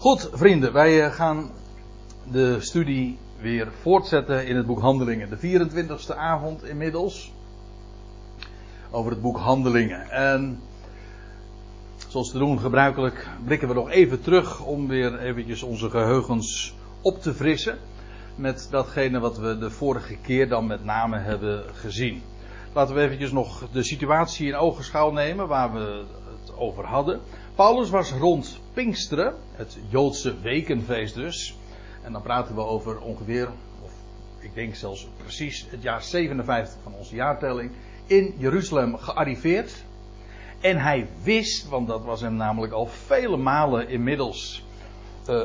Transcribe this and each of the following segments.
Goed, vrienden, wij eh, gaan de studie weer voortzetten in het boek Handelingen. De 24e avond inmiddels. Over het boek Handelingen. En zoals te doen gebruikelijk blikken we nog even terug om weer eventjes onze geheugens op te frissen. Met datgene wat we de vorige keer dan met name hebben gezien. Laten we eventjes nog de situatie in ogenschouw nemen waar we het over hadden. Paulus was rond Pinksteren, het Joodse wekenfeest dus. En dan praten we over ongeveer, of ik denk zelfs precies, het jaar 57 van onze jaartelling. In Jeruzalem gearriveerd. En hij wist, want dat was hem namelijk al vele malen inmiddels uh,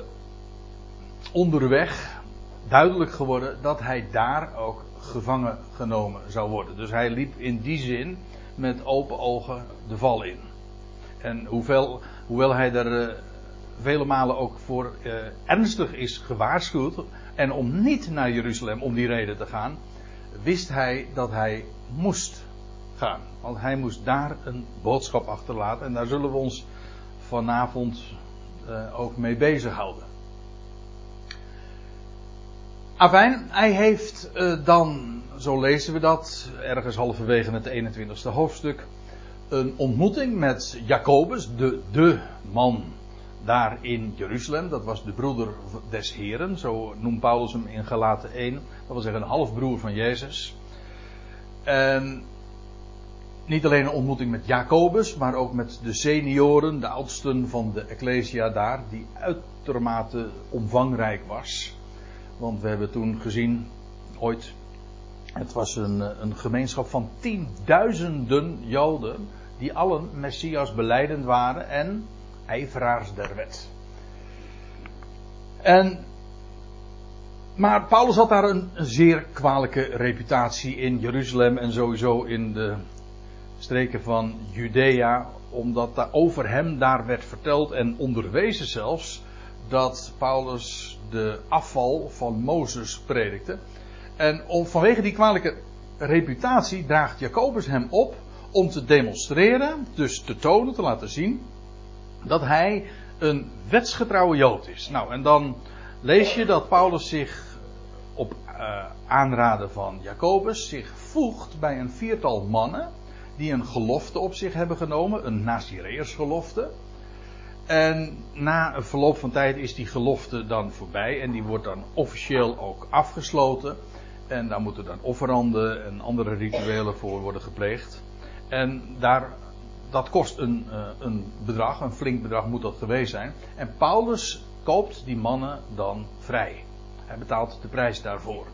onderweg duidelijk geworden dat hij daar ook gevangen genomen zou worden. Dus hij liep in die zin met open ogen de val in. En hoewel, hij er uh, vele malen ook voor uh, ernstig is gewaarschuwd. En om niet naar Jeruzalem om die reden te gaan. Wist hij dat hij moest gaan. Want hij moest daar een boodschap achterlaten. En daar zullen we ons vanavond uh, ook mee bezighouden. Afijn, hij heeft dan, zo lezen we dat, ergens halverwege het 21ste hoofdstuk een ontmoeting met Jacobus, de, de man daar in Jeruzalem. Dat was de broeder des Heren, zo noemt Paulus hem in Galaten 1. Dat wil zeggen een halfbroer van Jezus. En niet alleen een ontmoeting met Jacobus, maar ook met de senioren, de oudsten van de Ecclesia daar, die uitermate omvangrijk was. Want we hebben toen gezien, ooit, het was een, een gemeenschap van tienduizenden Joden, die allen Messias beleidend waren en ijveraars der wet. En, maar Paulus had daar een, een zeer kwalijke reputatie in Jeruzalem en sowieso in de streken van Judea, omdat daar over hem daar werd verteld en onderwezen zelfs dat Paulus de afval van Mozes predikte. En vanwege die kwalijke reputatie draagt Jacobus hem op om te demonstreren, dus te tonen, te laten zien, dat hij een wetsgetrouwe Jood is. Nou, en dan lees je dat Paulus zich op uh, aanraden van Jacobus zich voegt bij een viertal mannen die een gelofte op zich hebben genomen, een Nazireërsgelofte. En na een verloop van tijd is die gelofte dan voorbij en die wordt dan officieel ook afgesloten. En daar moeten dan offeranden en andere rituelen voor worden gepleegd. En daar, dat kost een, uh, een bedrag, een flink bedrag moet dat geweest zijn. En Paulus koopt die mannen dan vrij. Hij betaalt de prijs daarvoor.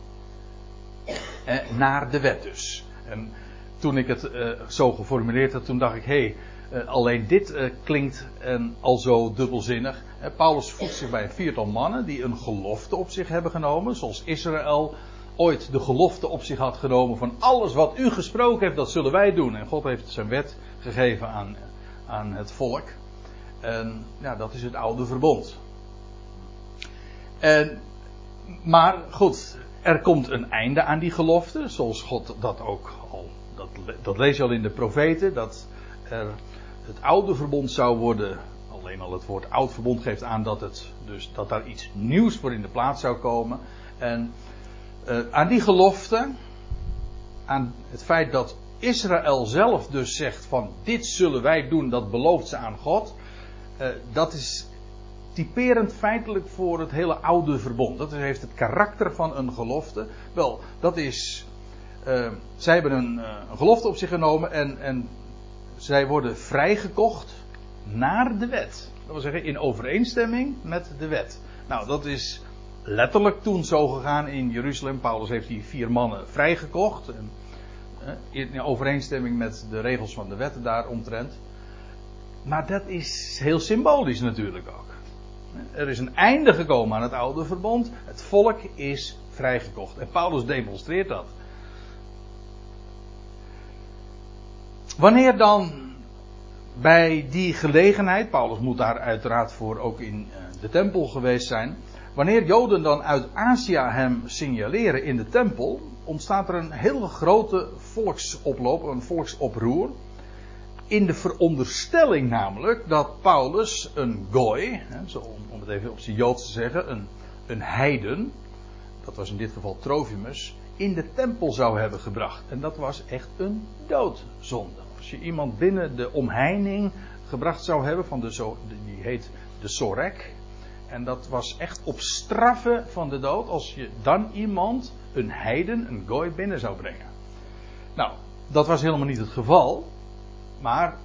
Eh, naar de wet dus. En toen ik het uh, zo geformuleerd had, toen dacht ik, hé, hey, alleen dit uh, klinkt al zo dubbelzinnig. Paulus voegt zich bij een viertal mannen die een gelofte op zich hebben genomen, zoals Israël ooit de gelofte op zich had genomen van alles wat u gesproken heeft, dat zullen wij doen. En God heeft zijn wet gegeven aan, aan het volk. En ja, dat is het oude verbond. En, maar goed, er komt een einde aan die gelofte, zoals God dat ook al, dat, dat lees je al in de profeten, dat er het oude verbond zou worden, alleen al het woord oud verbond geeft aan dat het, dus dat daar iets nieuws voor in de plaats zou komen. En uh, aan die gelofte, aan het feit dat Israël zelf dus zegt van dit zullen wij doen, dat belooft ze aan God. Uh, dat is typerend feitelijk voor het hele oude verbond. Dat heeft het karakter van een gelofte. Wel, dat is. Uh, zij hebben een, een, gelofte op zich genomen en, en zij worden vrijgekocht naar de wet. Dat wil zeggen in overeenstemming met de wet. Nou, dat is letterlijk toen zo gegaan in Jeruzalem. Paulus heeft die vier mannen vrijgekocht. En, in overeenstemming met de regels van de wetten daaromtrent. Maar dat is heel symbolisch natuurlijk ook. Er is een einde gekomen aan het oude verbond. Het volk is vrijgekocht. En Paulus demonstreert dat. Wanneer dan bij die gelegenheid, Paulus moet daar uiteraard voor ook in de tempel geweest zijn. Wanneer Joden dan uit Azië hem signaleren in de tempel, ontstaat er een hele grote volksoploop, een volksoproer. in de veronderstelling namelijk dat Paulus een gooi, om, het even op zijn Joods te zeggen, een, een heiden, dat was in dit geval Trofimus, in de tempel zou hebben gebracht. En dat was echt een doodzonde. Als je iemand binnen de omheining gebracht zou hebben, van de, die heet de Sorek. En dat was echt op straffen van de dood als je dan iemand, een heiden, een gooi binnen zou brengen. Nou, dat was helemaal niet het geval. Maar,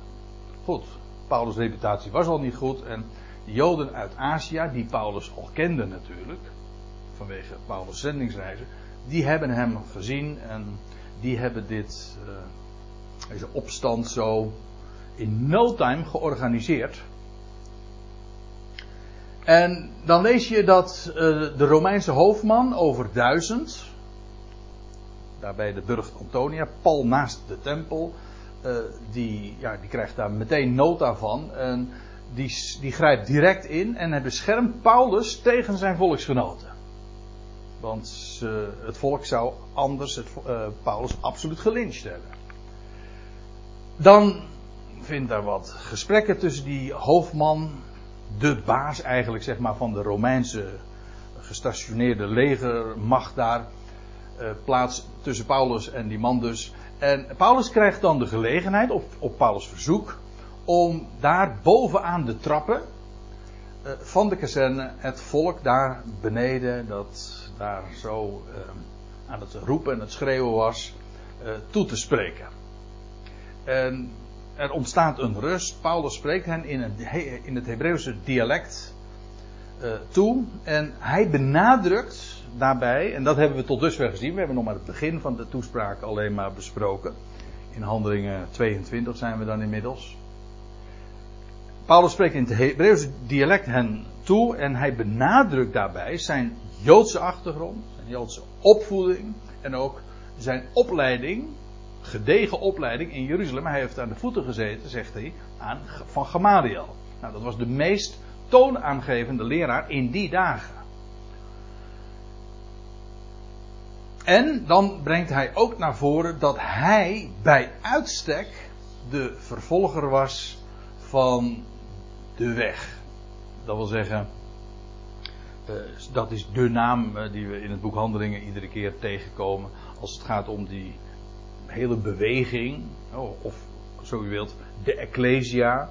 goed, Paulus' reputatie was al niet goed. En de Joden uit Azië, die Paulus al kende natuurlijk, vanwege Paulus' zendingsreizen, die hebben hem gezien en die hebben dit, uh, deze opstand zo in no time georganiseerd. En dan lees je dat uh, de Romeinse hoofdman over duizend, daarbij de burcht Antonia, pal naast de tempel, uh, die, ja, die krijgt daar meteen nota van. En die, die grijpt direct in en hij beschermt Paulus tegen zijn volksgenoten. Want het volk zou anders het, Paulus absoluut gelyncht hebben. Dan vindt daar wat gesprekken tussen die hoofdman, de baas eigenlijk zeg maar van de Romeinse gestationeerde legermacht daar, uh, plaats tussen Paulus en die man dus. En Paulus krijgt dan de gelegenheid, op, op Paulus' verzoek, om daar bovenaan de trappen uh, van de kazerne het volk daar beneden, dat daar zo uh, aan het roepen en het schreeuwen was, toe te spreken. En er ontstaat een rust. Paulus spreekt hen in, een, in het Hebreeuwse dialect uh, toe. En hij benadrukt daarbij, en dat hebben we tot dusver gezien. We hebben nog maar het begin van de toespraak alleen maar besproken. In handelingen 22 zijn we dan inmiddels. Paulus spreekt in het Hebreeuwse dialect hen toe en hij benadrukt daarbij zijn Joodse achtergrond, zijn Joodse opvoeding en ook zijn opleiding gedegen opleiding in Jeruzalem. Hij heeft aan de voeten gezeten, zegt hij, aan, van Gamaliel. Nou, dat was de meest toonaangevende leraar in die dagen. En dan brengt hij ook naar voren dat hij bij uitstek de vervolger was van de weg. Dat wil zeggen, uh, dat is de naam uh, die we in het boek Handelingen iedere keer tegenkomen als het gaat om die hele beweging, oh, of zo u wilt, de Ecclesia.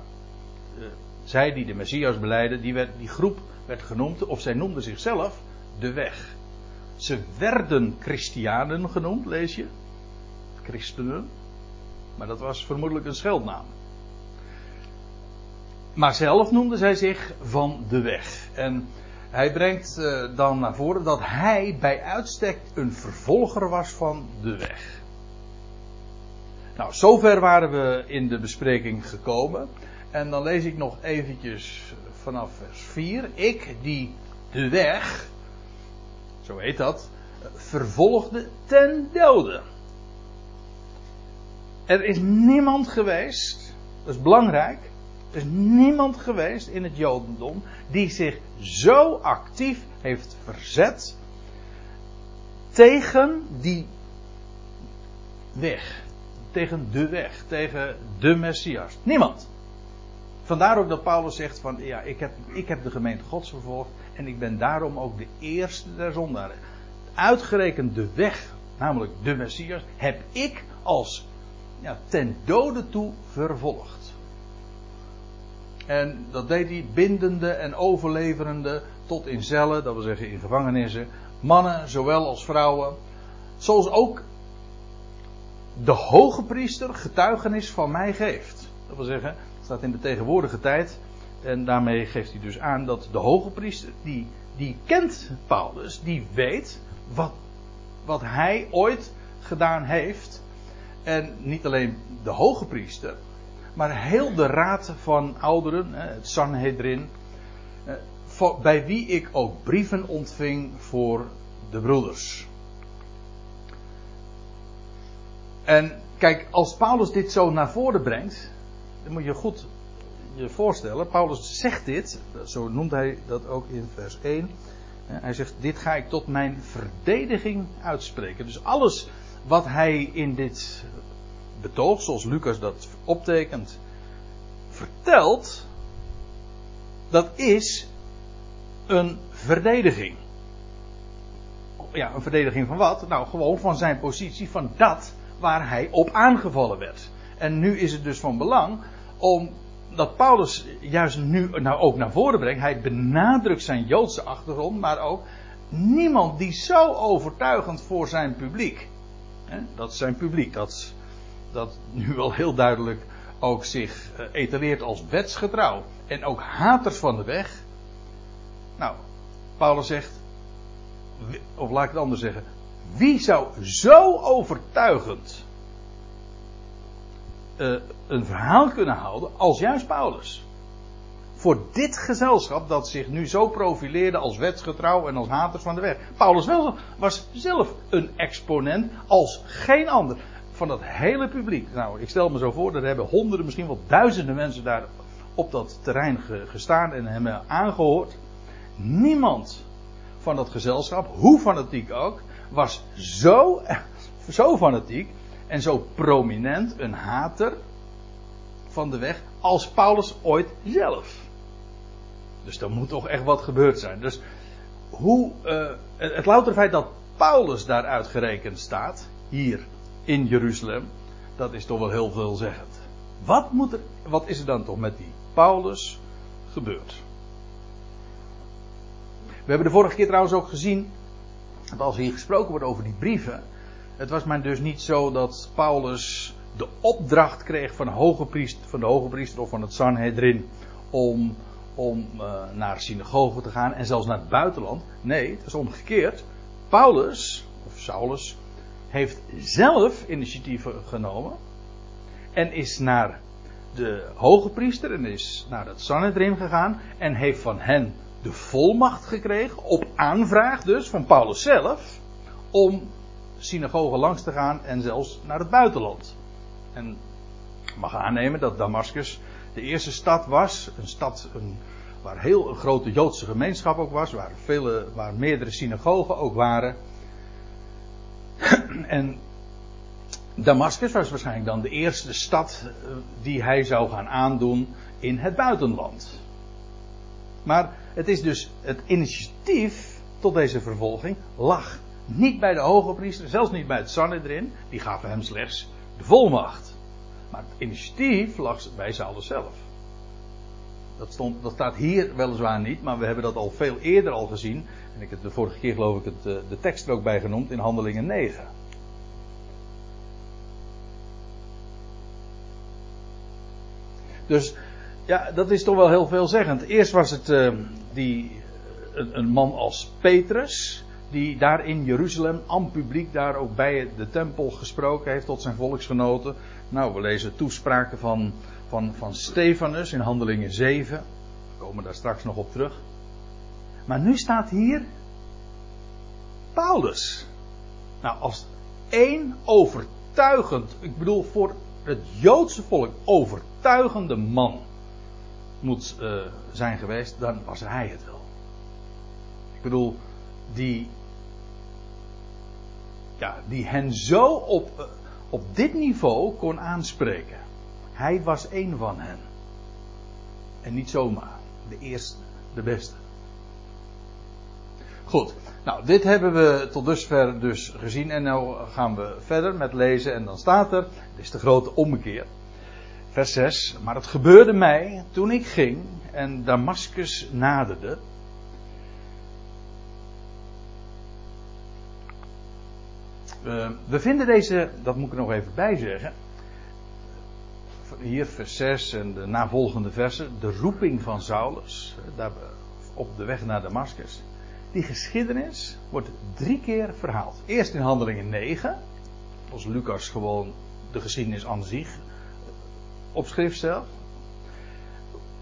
Eh, zij die de Messias beleiden, die, werd, die groep werd genoemd, of zij noemden zichzelf de weg. Ze werden Christianen genoemd, lees je. Christenen. Maar dat was vermoedelijk een scheldnaam. Maar zelf noemden zij zich van de weg. En hij brengt uh, dan naar voren dat hij bij uitstek een vervolger was van de weg. Nou, zover waren we in de bespreking gekomen. En dan lees ik nog eventjes vanaf vers 4. Ik die de weg, zo heet dat, vervolgde ten dode. Er is niemand geweest, dat is belangrijk, er is niemand geweest in het Jodendom die zich zo actief heeft verzet tegen die weg tegen de weg, tegen de Messias. Niemand. Vandaar ook dat Paulus zegt van ja, ik heb, ik heb de gemeente Gods vervolgd en ik ben daarom ook de eerste der zondaren. Uitgerekend de weg, namelijk de Messias, heb ik als ja, ten dode toe vervolgd. En dat deed hij bindende en overleverende tot in cellen, dat wil zeggen in gevangenissen, mannen zowel als vrouwen. Zoals ook de hoge priester getuigenis van mij geeft. Dat wil zeggen, het staat in de tegenwoordige tijd. En daarmee geeft hij dus aan dat de hoge priester, die, die kent Paulus, die weet wat, wat hij ooit gedaan heeft. En niet alleen de hoge priester, maar heel de raad van ouderen, het Sanhedrin, bij wie ik ook brieven ontving voor de broeders. En kijk, als Paulus dit zo naar voren brengt, dan moet je goed je voorstellen. Paulus zegt dit, zo noemt hij dat ook in vers 1. Hij zegt: Dit ga ik tot mijn verdediging uitspreken. Dus alles wat hij in dit betoog, zoals Lucas dat optekent, vertelt, dat is een verdediging. Ja, een verdediging van wat? Nou, gewoon van zijn positie, van dat waar hij op aangevallen werd. En nu is het dus van belang om dat Paulus juist nu nou ook naar voren brengt. Hij benadrukt zijn Joodse achtergrond, maar ook niemand die zo overtuigend voor zijn publiek. Hè, dat is zijn publiek, dat, dat nu wel heel duidelijk ook zich uh, etaleert als wetsgetrouw. En ook haters van de weg. Nou, Paulus zegt, of laat ik het anders zeggen. Wie zou zo overtuigend uh, een verhaal kunnen houden als juist Paulus? Voor dit gezelschap dat zich nu zo profileerde als wetsgetrouw en als haters van de weg. Paulus was zelf een exponent als geen ander van dat hele publiek. Nou, ik stel me zo voor, er hebben honderden, misschien wel duizenden mensen daar op dat terrein gestaan en hem aangehoord. Niemand van dat gezelschap, hoe fanatiek ook, was zo, zo fanatiek en zo prominent een hater van de weg als Paulus ooit zelf. Dus er moet toch echt wat gebeurd zijn. Dus hoe, uh, het, louter feit dat Paulus daaruit gerekend staat, hier in Jeruzalem, dat is toch wel heel veelzeggend. Wat, moet er, wat is er dan toch met die Paulus gebeurd? We hebben de vorige keer trouwens ook gezien, dat als hier gesproken wordt over die brieven, het was maar dus niet zo dat Paulus de opdracht kreeg van, hoge van de hoge priester of van het Sanhedrin om, om uh, naar synagoge te gaan en zelfs naar het buitenland. Nee, het is omgekeerd. Paulus, of Saulus, heeft zelf initiatief genomen en is naar de hoge priester en is naar het Sanhedrin gegaan en heeft van hen de volmacht gekregen, op aanvraag dus van Paulus zelf, om synagogen langs te gaan en zelfs naar het buitenland. En mag aannemen dat Damascus de eerste stad was, een stad een, waar heel een grote Joodse gemeenschap ook was, waar, waar meerdere synagogen ook waren. en Damascus was waarschijnlijk dan de eerste stad eh, die hij zou gaan aandoen in het buitenland. Maar het is dus het initiatief tot deze vervolging lag niet bij de hoge priester, zelfs niet bij het Sanhedrin. Die gaven hem slechts de volmacht. Maar het initiatief lag bij Saulus zelf. Dat, stond, dat staat hier weliswaar niet, maar we hebben dat al veel eerder al gezien. En ik heb de vorige keer geloof ik het, eh, de tekst er ook bij genoemd in Handelingen 9. Dus ja, dat is toch wel heel veelzeggend. Eerst was het uh, die, een, een, man als Petrus, die daar in Jeruzalem aan publiek daar ook bij de tempel gesproken heeft tot zijn volksgenoten. Nou, we lezen toespraken van, van, van Stefanus in Handelingen 7. We komen daar straks nog op terug. Maar nu staat hier Paulus. Nou, als één overtuigend, ik bedoel voor het Joodse volk overtuigende man moet uh, zijn geweest, dan was hij het wel. Ik bedoel, die, ja, die hen zo op, uh, op dit niveau kon aanspreken. Hij was één van hen. En niet zomaar. De eerste, de beste. Goed, nou, dit hebben we tot dusver dus gezien. En nu gaan we verder met lezen. En dan staat er, dit is de grote ommekeer. Vers 6. Maar het gebeurde mij toen ik ging en Damascus naderde. Uh, we vinden deze, dat moet ik er nog even bij zeggen. Hier vers 6 en de navolgende versen. De roeping van Saulus. Daar, op de weg naar Damascus. Die geschiedenis wordt drie keer verhaald. Eerst in handelingen 9. Als Lucas gewoon de geschiedenis aan zich op schrift stelt.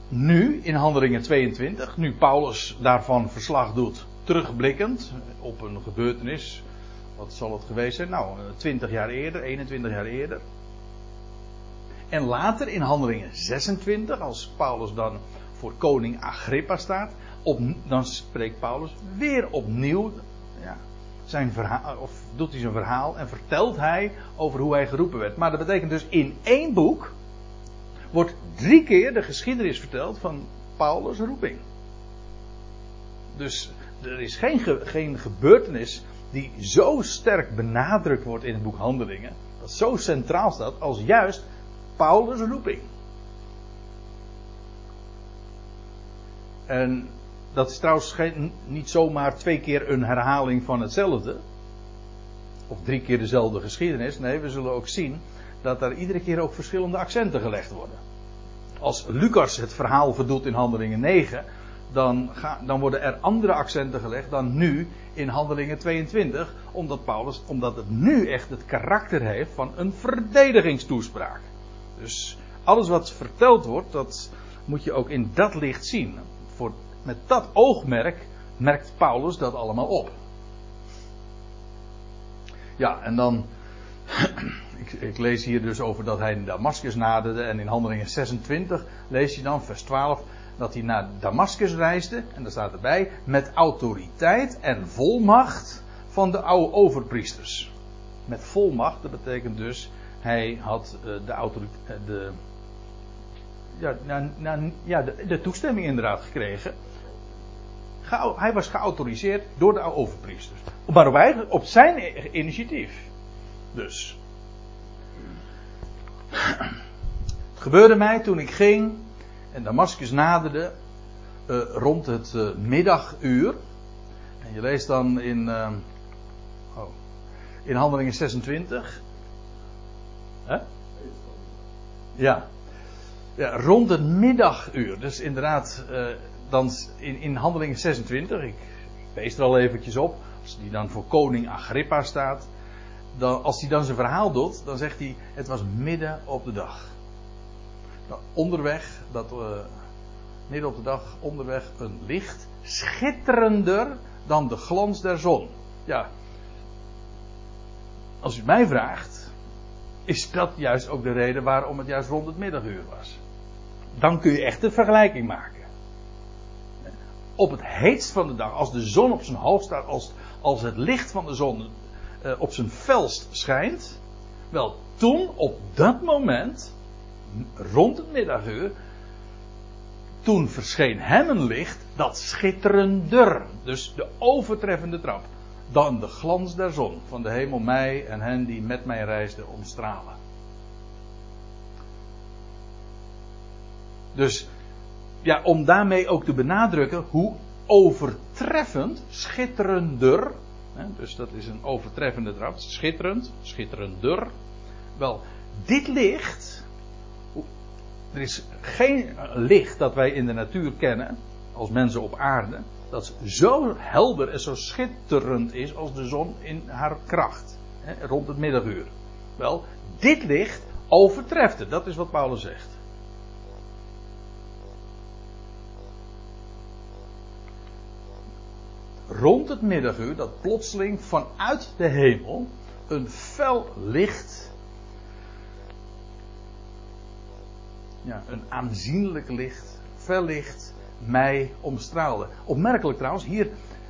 Nu in handelingen 22. Nu Paulus daarvan verslag doet. Terugblikkend op een gebeurtenis. Wat zal het geweest zijn? Nou, 20 jaar eerder, 21 jaar eerder. En later in handelingen 26, als Paulus dan voor koning Agrippa staat, op, dan spreekt Paulus weer opnieuw ja, zijn verhaal, of doet hij zijn verhaal en vertelt hij over hoe hij geroepen werd. Maar dat betekent dus in één boek wordt drie keer de geschiedenis verteld van Paulus' roeping. Dus er is geen, geen gebeurtenis die zo sterk benadrukt wordt in het boek Handelingen, dat zo centraal staat als juist Paulus' roeping. En dat is trouwens geen, niet zomaar twee keer een herhaling van hetzelfde. Of drie keer dezelfde geschiedenis. Nee, we zullen ook zien dat er iedere keer ook verschillende accenten gelegd worden. Als Lucas het verhaal verdoet in Handelingen 9, dan, ga, dan worden er andere accenten gelegd dan nu in Handelingen 22, omdat, Paulus, omdat het nu echt het karakter heeft van een verdedigingstoespraak. Dus alles wat verteld wordt, dat moet je ook in dat licht zien. Voor, met dat oogmerk merkt Paulus dat allemaal op. Ja, en dan. Ik, ik, lees hier dus over dat hij in Damascus naderde. En in Handelingen 26 lees je dan, vers 12 dat hij naar Damascus reisde, en daar staat erbij, met autoriteit en volmacht van de oude overpriesters. Met volmacht, dat betekent dus, hij had uh, de autoriteit, uh, de, ja, ja de, toestemming inderdaad gekregen. Ge, hij was geautoriseerd door de oude overpriesters. Maar op, op zijn initiatief. Dus. Het gebeurde mij toen ik ging en Damascus naderde uh, rond het uh, middaguur. En je leest dan in, uh, oh, in Handelingen 26. Hè? Ja. ja. Rond het middaguur. Dus inderdaad, dan in, in Handelingen 26. Ik, ik wees er al eventjes op. Als die dan voor koning Agrippa staat. Dan, als hij dan zijn verhaal doet, dan zegt hij: Het was midden op de dag. Nou, onderweg, dat, uh, midden op de dag, onderweg een licht, schitterender dan de glans der zon. Ja, als u mij vraagt, is dat juist ook de reden waarom het juist rond het middaguur was. Dan kun je echt een vergelijking maken. Op het heetst van de dag, als de zon op zijn hoofd staat, als, als het licht van de zon uh, op zijn felst schijnt, wel toen, op dat moment, rond het middaguur. Toen verscheen hem een licht dat schitterender, dus de overtreffende trap, dan de glans der zon van de hemel mij en hen die met mij reisden omstralen. Dus ja, om daarmee ook te benadrukken hoe overtreffend, schitterender, dus dat is een overtreffende trap, schitterend, schitterender. Wel, dit licht er is geen licht dat wij in de natuur kennen, als mensen op aarde, dat zo helder en zo schitterend is als de zon in haar kracht. Rond het middaguur. Wel, dit licht overtreft het. Dat is wat Paulus zegt. Rond het middaguur, dat plotseling vanuit de hemel een fel licht ja, een aanzienlijk licht, verlicht, mij omstraalde. Opmerkelijk trouwens, hier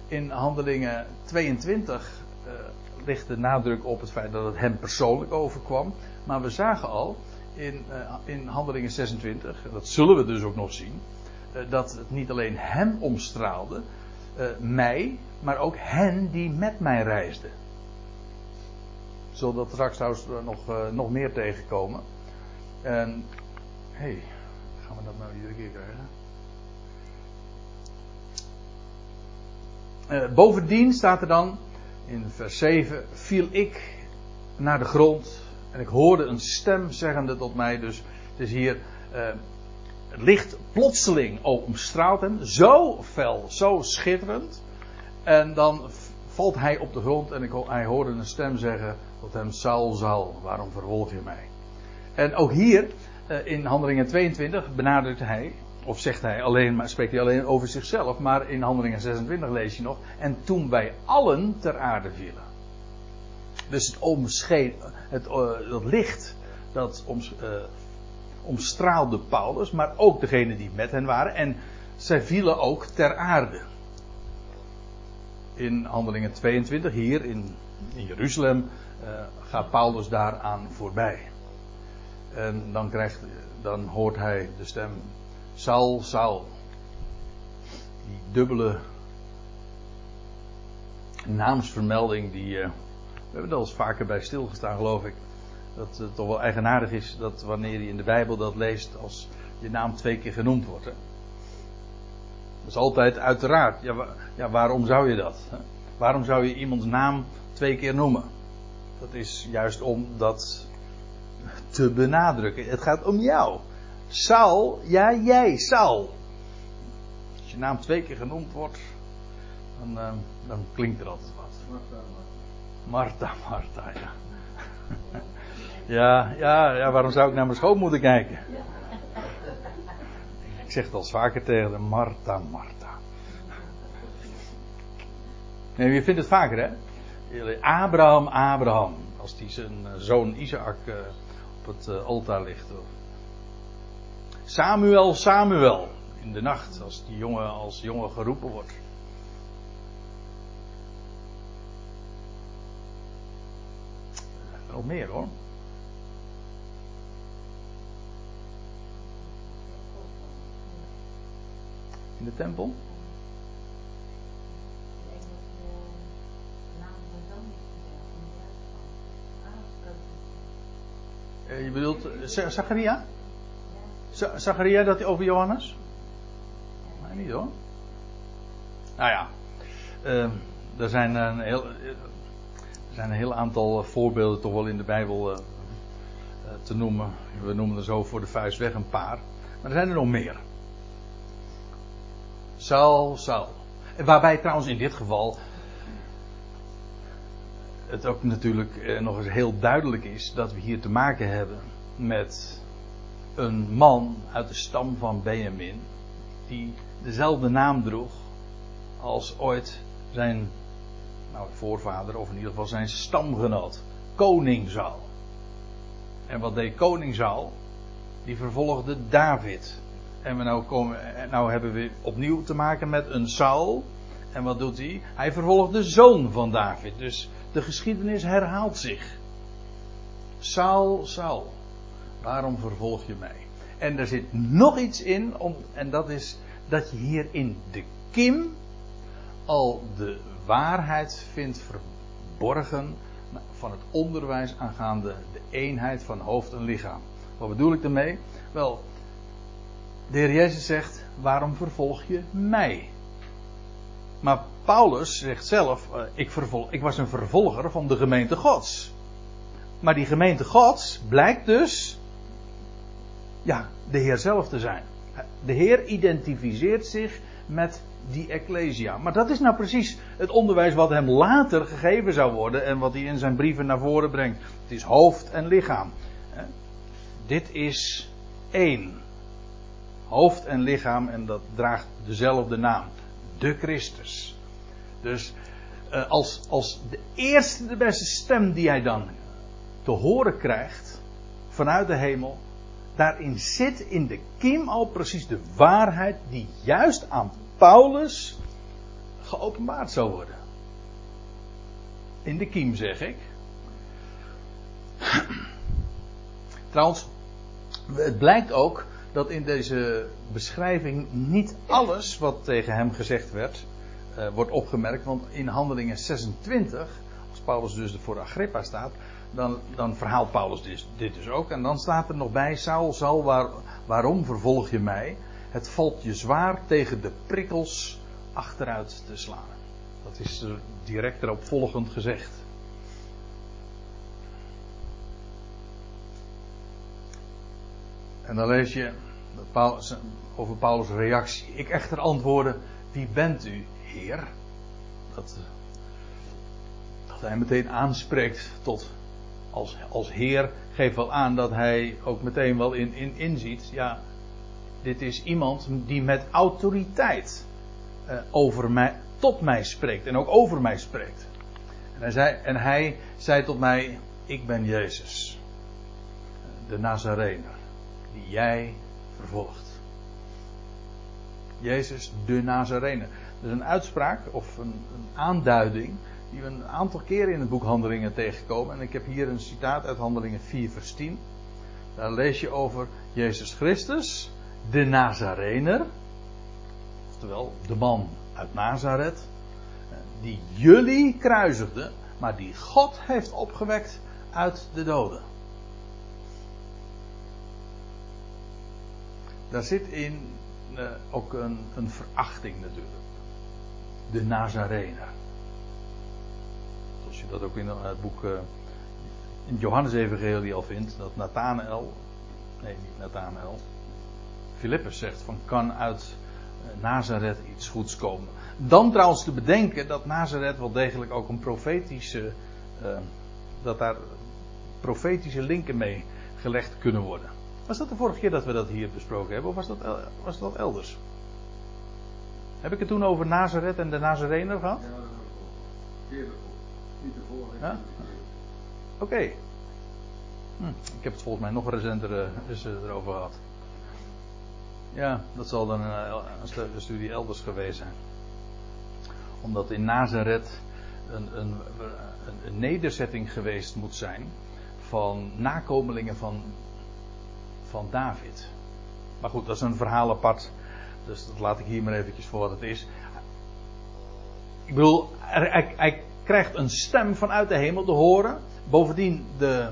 in Handelingen 22 uh, eh, ligt de nadruk op het feit dat het hem persoonlijk overkwam. Maar we zagen al in, uh, in Handelingen 26, dat zullen we dus ook nog zien, uh, dat het niet alleen hem omstraalde, mij, maar ook hen die met mij reisden. Zullen dat straks trouwens nog, nog meer tegenkomen. En Hé, hey, gaan we dat nou iedere keer krijgen? Bovendien staat er dan in vers 7: viel ik naar de grond en ik hoorde een stem zeggende tot mij. Dus het is hier. Licht plotseling omstraalt hem. Zo fel, zo schitterend. En dan valt hij op de grond en ik, hij hoorde een stem zeggen tot hem: Saul, Saul, waarom vervolg je mij? En ook hier eh, in Handelingen 22 benadrukt hij, of zegt hij alleen, maar spreekt hij alleen over zichzelf, maar in Handelingen 26 lees je nog, en toen wij allen ter aarde vielen. Dus het, omscheen, het, dat licht, dat oms, uh, omstraalde Paulus, maar ook degenen die met hen waren, en zij vielen ook ter aarde. in Handelingen 22, hier in, in Jeruzalem, uh, gaat Paulus daaraan voorbij. En dan, krijgt, dan hoort hij de stem: Saul, Saul. Die dubbele naamsvermelding, die. Uh, we hebben er al eens vaker bij stilgestaan, geloof ik. Dat het toch wel eigenaardig is dat wanneer je in de Bijbel dat leest, als je naam twee keer genoemd wordt. Dat is altijd uiteraard. Ja, ja, waarom zou je dat? Waarom zou je iemands naam twee keer noemen? Dat is juist om dat te benadrukken. Het gaat om jou. Saul, ja jij, Saul. Als je naam twee keer genoemd wordt, dan, uh, dan klinkt er altijd wat. Martha, Martha, ja. Ja, ja, ja, waarom zou ik naar mijn schoonmoeder kijken? Ik zeg het al vaker tegen Martha, Martha. Nee, je vindt het vaker, hè? Abraham, Abraham. Als die zijn eh, zoon Isaac uh, op het uh, altaar ligt. Samuel, Samuel. In de nacht, als die jongen als jongen geroepen wordt. Nog meer hoor. In de tempel? Je bedoelt Zacharia? Zacharia dat over Johannes? Nee, niet hoor. Nou ja, uh, er zijn een heel, er zijn een heel aantal voorbeelden toch wel in de Bijbel uh, te noemen. We noemen er zo voor de vuist weg een paar. Maar er zijn er nog meer. Saul, Saul. Waarbij trouwens in dit geval het ook natuurlijk eh, nog eens heel duidelijk is dat we hier te maken hebben met een man uit de stam van Benjamin, die dezelfde naam droeg als ooit zijn nou, voorvader, of in ieder geval zijn stamgenoot, koning Saul. En wat deed koning Saul? Die vervolgde David. En we nou, komen, nou hebben we opnieuw te maken met een Saul. En wat doet hij? Hij vervolgt de zoon van David. Dus de geschiedenis herhaalt zich. Saul, Saul, waarom vervolg je mij? En er zit nog iets in, om, en dat is dat je hier in de kim al de waarheid vindt verborgen van het onderwijs aangaande de eenheid van hoofd en lichaam. Wat bedoel ik daarmee? Wel, de Heer Jezus zegt: Waarom vervolg je mij? Maar Paulus zegt zelf: eh, ik, vervol, ik was een vervolger van de gemeente Gods. Maar die gemeente Gods blijkt dus. Ja, de Heer zelf te zijn. De Heer identificeert zich met die Ecclesia. Maar dat is nou precies het onderwijs wat hem later gegeven zou worden en wat hij in zijn brieven naar voren brengt. Het is hoofd en lichaam. Dit is één. Hoofd en lichaam en dat draagt dezelfde naam. De Christus. Dus eh, als, als de eerste, de beste stem die hij dan te horen krijgt vanuit de hemel, daarin zit in de kiem al precies de waarheid die juist aan Paulus geopenbaard zou worden. In de kiem zeg ik. Trouwens, het blijkt ook dat in deze beschrijving niet alles wat tegen hem gezegd werd, uh, wordt opgemerkt. Want in Handelingen 26, als Paulus dus voor Agrippa staat, dan, dan verhaalt Paulus dit, dit, dus ook. En dan staat er nog bij: Saul, waar, waarom vervolg je mij? Het valt je zwaar tegen de prikkels achteruit te slaan. Dat is er direct erop volgend gezegd. En dan lees je over Paulus' reactie. Ik echter antwoordde: Wie bent u, Heer? Dat, dat hij meteen aanspreekt tot als, als Heer, geeft wel aan dat hij ook meteen wel in, in, inziet. Ja, dit is iemand die met autoriteit uh, over mij, tot mij spreekt en ook over mij spreekt. En hij, zei, en hij zei tot mij: Ik ben Jezus, de Nazarener, die jij vervolgt. Jezus, de Nazarener. is een uitspraak of een, een aanduiding die we een aantal keren in het boek Handelingen tegenkomen. En ik heb hier een citaat uit Handelingen 4, vers 10. Daar lees je over Jezus Christus, de Nazarener. Oftewel, de man uit Nazareth. Die jullie kruisigde, maar die God heeft opgewekt uit de doden. Daar zit in uh, ook een, een verachting natuurlijk. De Nazarener. Zoals je dat ook in het boek uh, in Johannes Evangelie al vindt, dat Nathanael, nee niet Nathanael, Filippus zegt van kan uit Nazareth iets goeds komen. Dan trouwens te bedenken dat Nazareth wel degelijk ook een profetische, dat daar profetische linken mee gelegd kunnen worden. Was dat de vorige keer dat we dat hier besproken hebben, of was dat, was dat elders? Heb ik het toen over Nazareth en de Nazarener gehad? Ja, dat Niet. Ja? Oké. Okay. Hm, ik heb het volgens mij nog recenter uh, erover gehad. Ja, dat zal dan een, een, studie elders geweest zijn. Omdat in Nazareth een, een, een, nederzetting geweest moet zijn van nakomelingen van van David. Maar goed, dat is een verhaal apart. Dus dat laat ik hier maar eventjes voor wat het is. Ik bedoel, hij, krijgt een stem vanuit de hemel te horen. Bovendien de,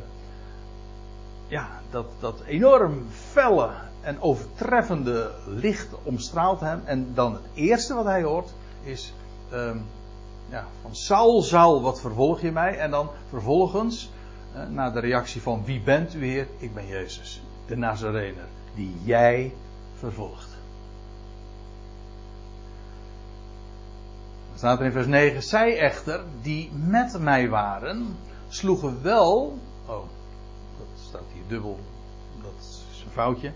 ja, dat, dat enorm felle en overtreffende licht omstraalt hem. En dan het eerste wat hij hoort is um, ja, van Saul, Saul, wat vervolg je mij? En dan vervolgens, uh, na de reactie van wie bent u heer? Ik ben Jezus de Nazarener, die jij vervolgt. Staat er in vers 9: Zij echter, die met mij waren, sloegen wel. Oh, dat staat hier dubbel. Dat is een foutje.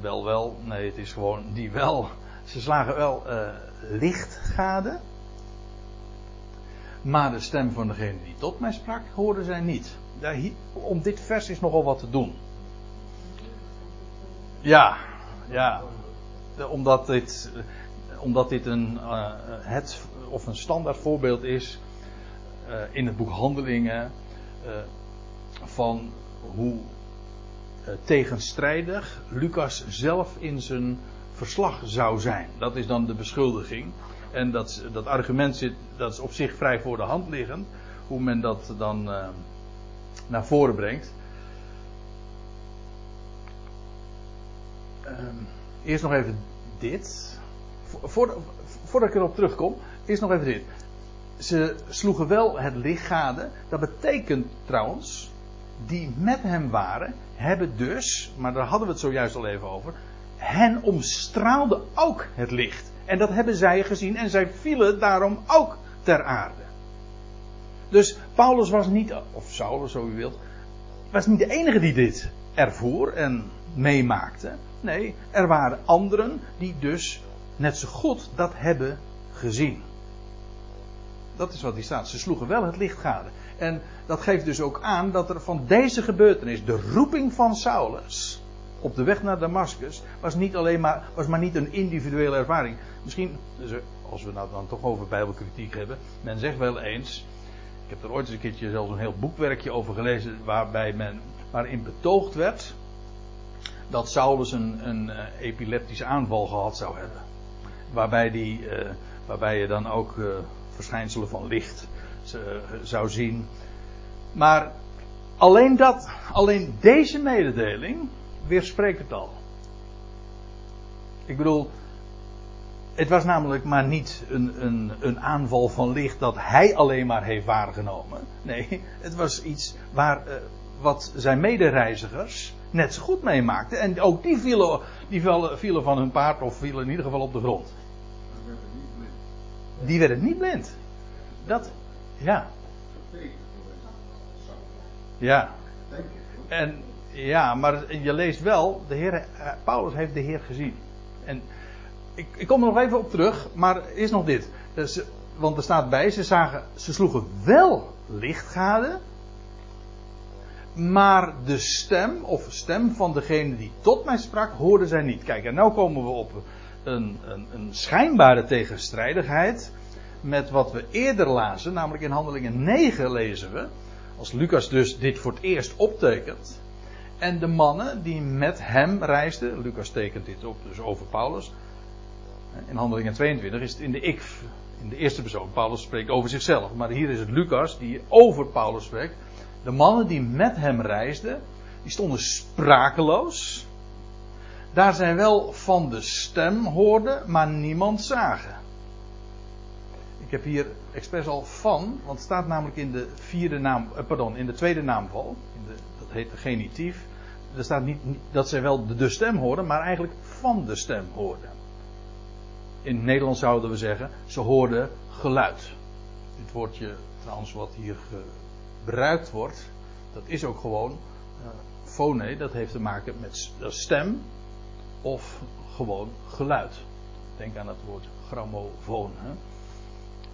Wel, wel. Nee, het is gewoon die wel. Ze slagen wel uh, licht gade. Maar de stem van degene die tot mij sprak, hoorden zij niet. Om dit vers is nogal wat te doen. Ja, ja. Omdat dit, omdat dit een, uh, het, of een standaard voorbeeld is uh, in het boek Handelingen uh, van hoe tegenstrijdig Lucas zelf in zijn verslag zou zijn. Dat is dan de beschuldiging. En dat, dat argument zit, dat is op zich vrij voor de hand liggend. Hoe men dat dan naar voren brengt. Um, eerst nog even dit. Voor, voordat ik erop terugkom, eerst nog even dit. Ze sloegen wel het licht. Dat betekent trouwens, die met hem waren, hebben dus, maar daar hadden we het zojuist al even over, hen omstraalde ook het licht. En dat hebben zij gezien en zij vielen daarom ook ter aarde. Dus Paulus was niet, of Saulus zo u wilt, was niet de enige die dit ervoer en meemaakte. Nee, er waren anderen die dus net zo goed dat hebben gezien. Dat is wat hier staat. Ze sloegen wel het licht gade. En dat geeft dus ook aan dat er van deze gebeurtenis, de roeping van Saulus op de weg naar Damascus, was niet alleen maar, was maar niet een individuele ervaring. Misschien, dus als we nou dan toch over bijbelkritiek hebben, men zegt wel eens, ik heb er ooit eens een keertje zelfs een heel boekwerkje over gelezen, waarbij men, waarin betoogd werd dat Saulus een, een uh, epileptische aanval gehad zou hebben. Waarbij, die, uh, waarbij je dan ook uh, verschijnselen van licht zou zien. Maar alleen dat, alleen deze mededeling weerspreekt het al. Ik bedoel, het was namelijk maar niet een, een, een aanval van licht dat hij alleen maar heeft waargenomen. Nee, het was iets waar, wat zijn medereizigers net zo goed meemaakten. En ook die vielen, die vielen van hun paard of vielen in ieder geval op de grond. Die werden niet blind. Dat, ja. Ja. En ja, maar je leest wel, de Heer, eh, Paulus heeft de Heer gezien. En ik, ik kom er nog even op terug, maar is nog dit. Dus, want er staat bij, ze, zagen, ze sloegen wel lichtgade, maar de stem, of stem van degene die tot mij sprak, hoorden zij niet. Kijk, en nu komen we op een, een, een schijnbare tegenstrijdigheid met wat we eerder lazen, namelijk in Handelingen 9 lezen we, als Lucas dus dit voor het eerst optekent, en de mannen die met hem reisden, Lucas tekent dit op, dus over Paulus, in Handelingen 22 is het in de ik, in de eerste persoon. Paulus spreekt over zichzelf, maar hier is het Lucas die over Paulus spreekt. De mannen die met hem reisden, die stonden sprakeloos. Daar zij wel van de stem hoorden, maar niemand zagen. Ik heb hier expres al van, want het staat namelijk in de vierde naam, eh, pardon, in de tweede naamval. In de, dat heet de genitief. Er staat niet dat zij wel de, stem hoorden, maar eigenlijk van de stem hoorden. In het Nederlands zouden we zeggen, ze hoorden geluid. Dit woordje trouwens wat hier gebruikt wordt, dat is ook gewoon uh, dat heeft te maken met stem of gewoon geluid. Denk aan het woord grammofoon. Hè?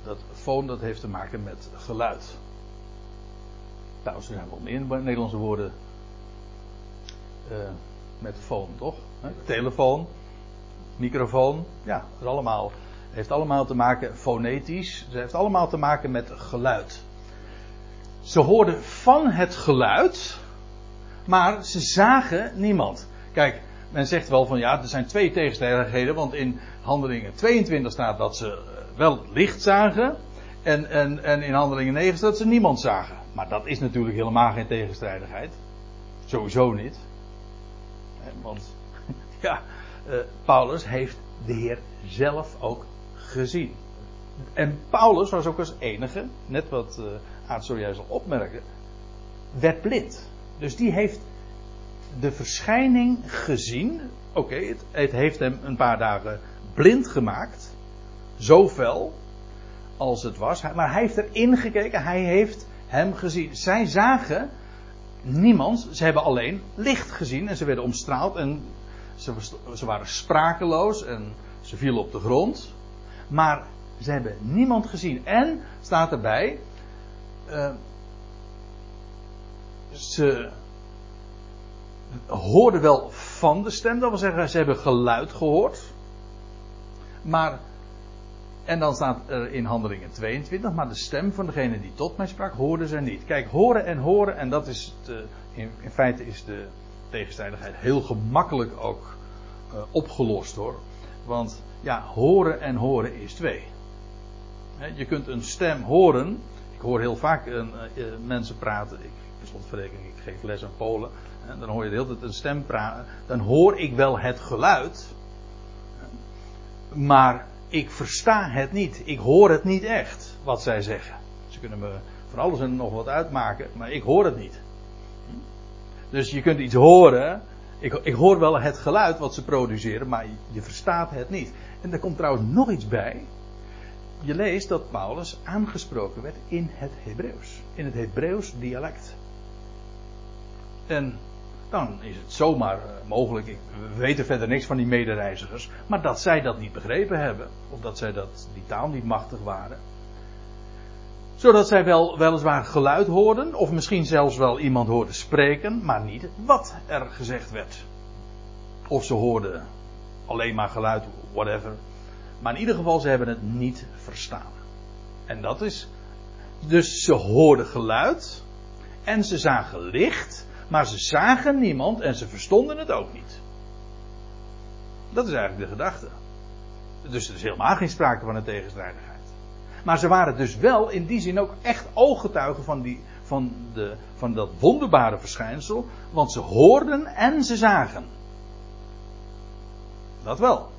Dat foon dat heeft te maken met geluid. Trouwens, er zijn wel meer Nederlandse woorden uh, met foon, toch? Hè? Telefoon, microfoon, ja, dat allemaal, heeft allemaal te maken fonetisch. Het heeft allemaal te maken met geluid. Ze hoorden van het geluid, maar ze zagen niemand. Kijk, men zegt wel van ja, er zijn twee tegenstrijdigheden, want in Handelingen 22 staat dat ze eh, wel licht zagen. En, en, en in Handelingen 9 staat dat ze niemand zagen. Maar dat is natuurlijk helemaal geen tegenstrijdigheid. Sowieso niet. Want ja, uh, Paulus heeft de Heer zelf ook gezien. En Paulus was ook als enige, net wat uh, Aad zojuist al opmerkte, werd blind. Dus die heeft de verschijning gezien. Oké, het, heeft hem een paar dagen blind gemaakt. Zo fel als het was. Maar hij heeft erin gekeken, hij heeft hem gezien. Zij zagen niemand, ze hebben alleen licht gezien en ze werden omstraald en ze, ze waren sprakeloos en ze vielen op de grond. Maar ze hebben niemand gezien. En staat erbij. Uh, ze hoorden wel van de stem, dat wil zeggen, ze hebben geluid gehoord. Maar, en dan staat er in Handelingen 22, maar de stem van degene die tot mij sprak, hoorden ze niet. Kijk, horen en horen, en dat is, in, feite is de tegenstrijdigheid heel gemakkelijk ook uh, opgelost hoor. Want ja, horen en horen is twee. Je kunt een stem horen. Ik hoor heel vaak uh, mensen praten. Ik, ik geef les aan Polen. En dan hoor je de hele tijd een stem praten. Dan hoor ik wel het geluid. Maar ik versta het niet. Ik hoor het niet echt, wat zij zeggen. Ze kunnen me van alles en nog wat uitmaken, maar ik hoor het niet. Dus je kunt iets horen. Ik, ik hoor wel het geluid wat ze produceren, maar je verstaat het niet. En er komt trouwens nog iets bij. Je leest dat Paulus aangesproken werd in het Hebreeuws. In het Hebreeuws dialect. En dan is het zomaar eh, mogelijk, ik, we weten verder niks van die medereizigers, maar dat zij dat niet begrepen hebben, of dat zij dat, die taal niet machtig waren. Zodat zij wel weliswaar geluid hoorden, of misschien zelfs wel iemand hoorden spreken, maar niet wat er gezegd werd. Of ze hoorden alleen maar geluid, whatever. Maar in ieder geval, ze hebben het niet verstaan. En dat is. Dus ze hoorden geluid. En ze zagen licht. Maar ze zagen niemand en ze verstonden het ook niet. Dat is eigenlijk de gedachte. Dus er is helemaal geen sprake van een tegenstrijdigheid. Maar ze waren dus wel in die zin ook echt ooggetuigen van, die, van, de, van dat wonderbare verschijnsel. Want ze hoorden en ze zagen. Dat wel.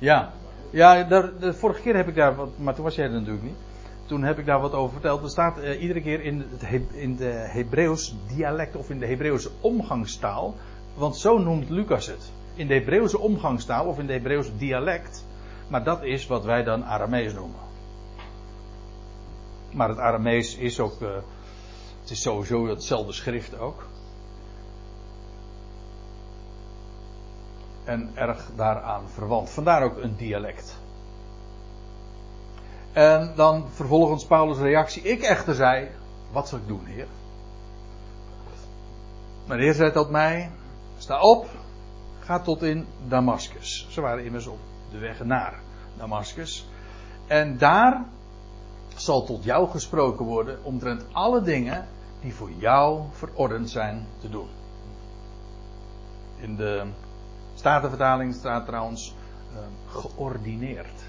Ja, ja de, de, vorige keer heb ik daar wat, maar toen was jij er natuurlijk niet. Toen heb ik daar wat over verteld. Er staat uh, iedere keer in, het in de Hebreeuws dialect of in de Hebreeuwse omgangstaal. Want zo noemt Lucas het. In de Hebreeuwse omgangstaal of in de Hebreeuwse dialect. Maar dat is wat wij dan Aramees noemen. Maar het Aramees is ook. Uh, het is sowieso hetzelfde schrift ook. En erg daaraan verwant. Vandaar ook een dialect. En dan vervolgens Paulus' reactie. Ik echter zei: Wat zal ik doen, Heer? Maar Heer zei tot mij: Sta op, ga tot in Damascus. Ze waren immers op de weg naar Damascus. En daar zal tot jou gesproken worden omtrent alle dingen die voor jou verordend zijn te doen. In de Statenvertaling staat trouwens uh, geordineerd.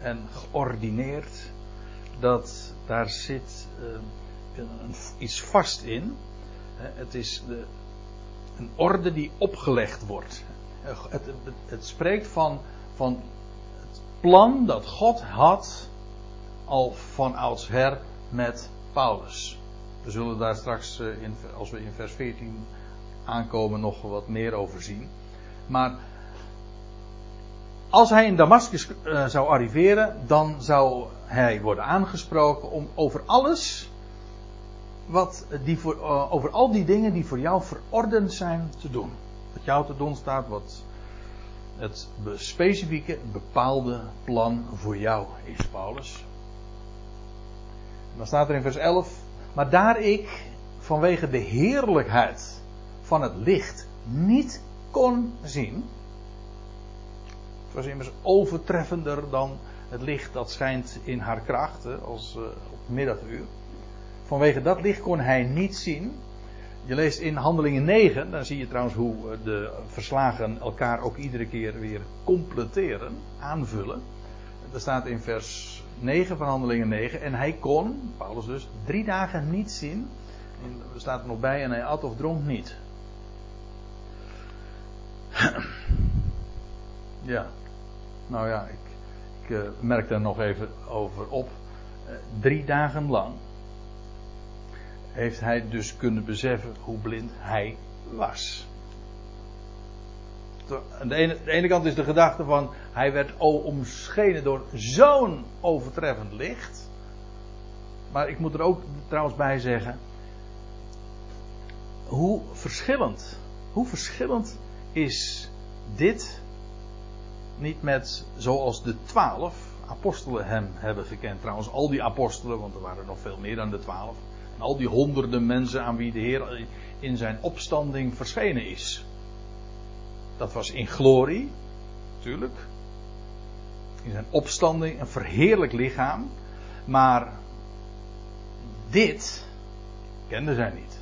En geordineerd, dat daar zit een, iets vast in. Het is de, een orde die opgelegd wordt. Het, het, het spreekt van, van het plan dat God had al van oudsher met Paulus. We zullen daar straks, uh, in, als we in vers 14 aankomen, nog wat meer over zien. Maar als hij in Damascus uh, zou arriveren, dan zou hij worden aangesproken om over alles, wat die voor, uh, over al die dingen die voor jou verordend zijn te doen. Wat jou te doen staat, wat het specifieke, bepaalde plan voor jou is, Paulus. Dan staat er in vers 11, maar daar ik vanwege de heerlijkheid van het licht niet kon zien. Het was immers overtreffender dan het licht dat schijnt in haar kracht, als uh, op middaguur. Vanwege dat licht kon hij niet zien. Je leest in Handelingen 9, dan zie je trouwens hoe eh, de verslagen elkaar ook iedere keer weer completeren, aanvullen. Er staat in vers 9 van Handelingen 9, en hij kon, Paulus dus, drie dagen niet zien. En er staat er nog bij, en hij at of dronk niet. Ja, nou ja, ik, ik uh, merk daar nog even over op. Uh, drie dagen lang heeft hij dus kunnen beseffen hoe blind hij was. Aan de ene, de ene kant is de gedachte van hij werd omschenen door zo'n overtreffend licht. Maar ik moet er ook trouwens bij zeggen hoe verschillend, hoe verschillend is dit niet met zoals de twaalf apostelen hem hebben gekend. Trouwens, al die apostelen, want er waren nog veel meer dan de twaalf. En al die honderden mensen aan wie de Heer in zijn opstanding verschenen is. Dat was in glorie, natuurlijk. In zijn opstanding, een verheerlijk lichaam. Maar dit kenden zij niet.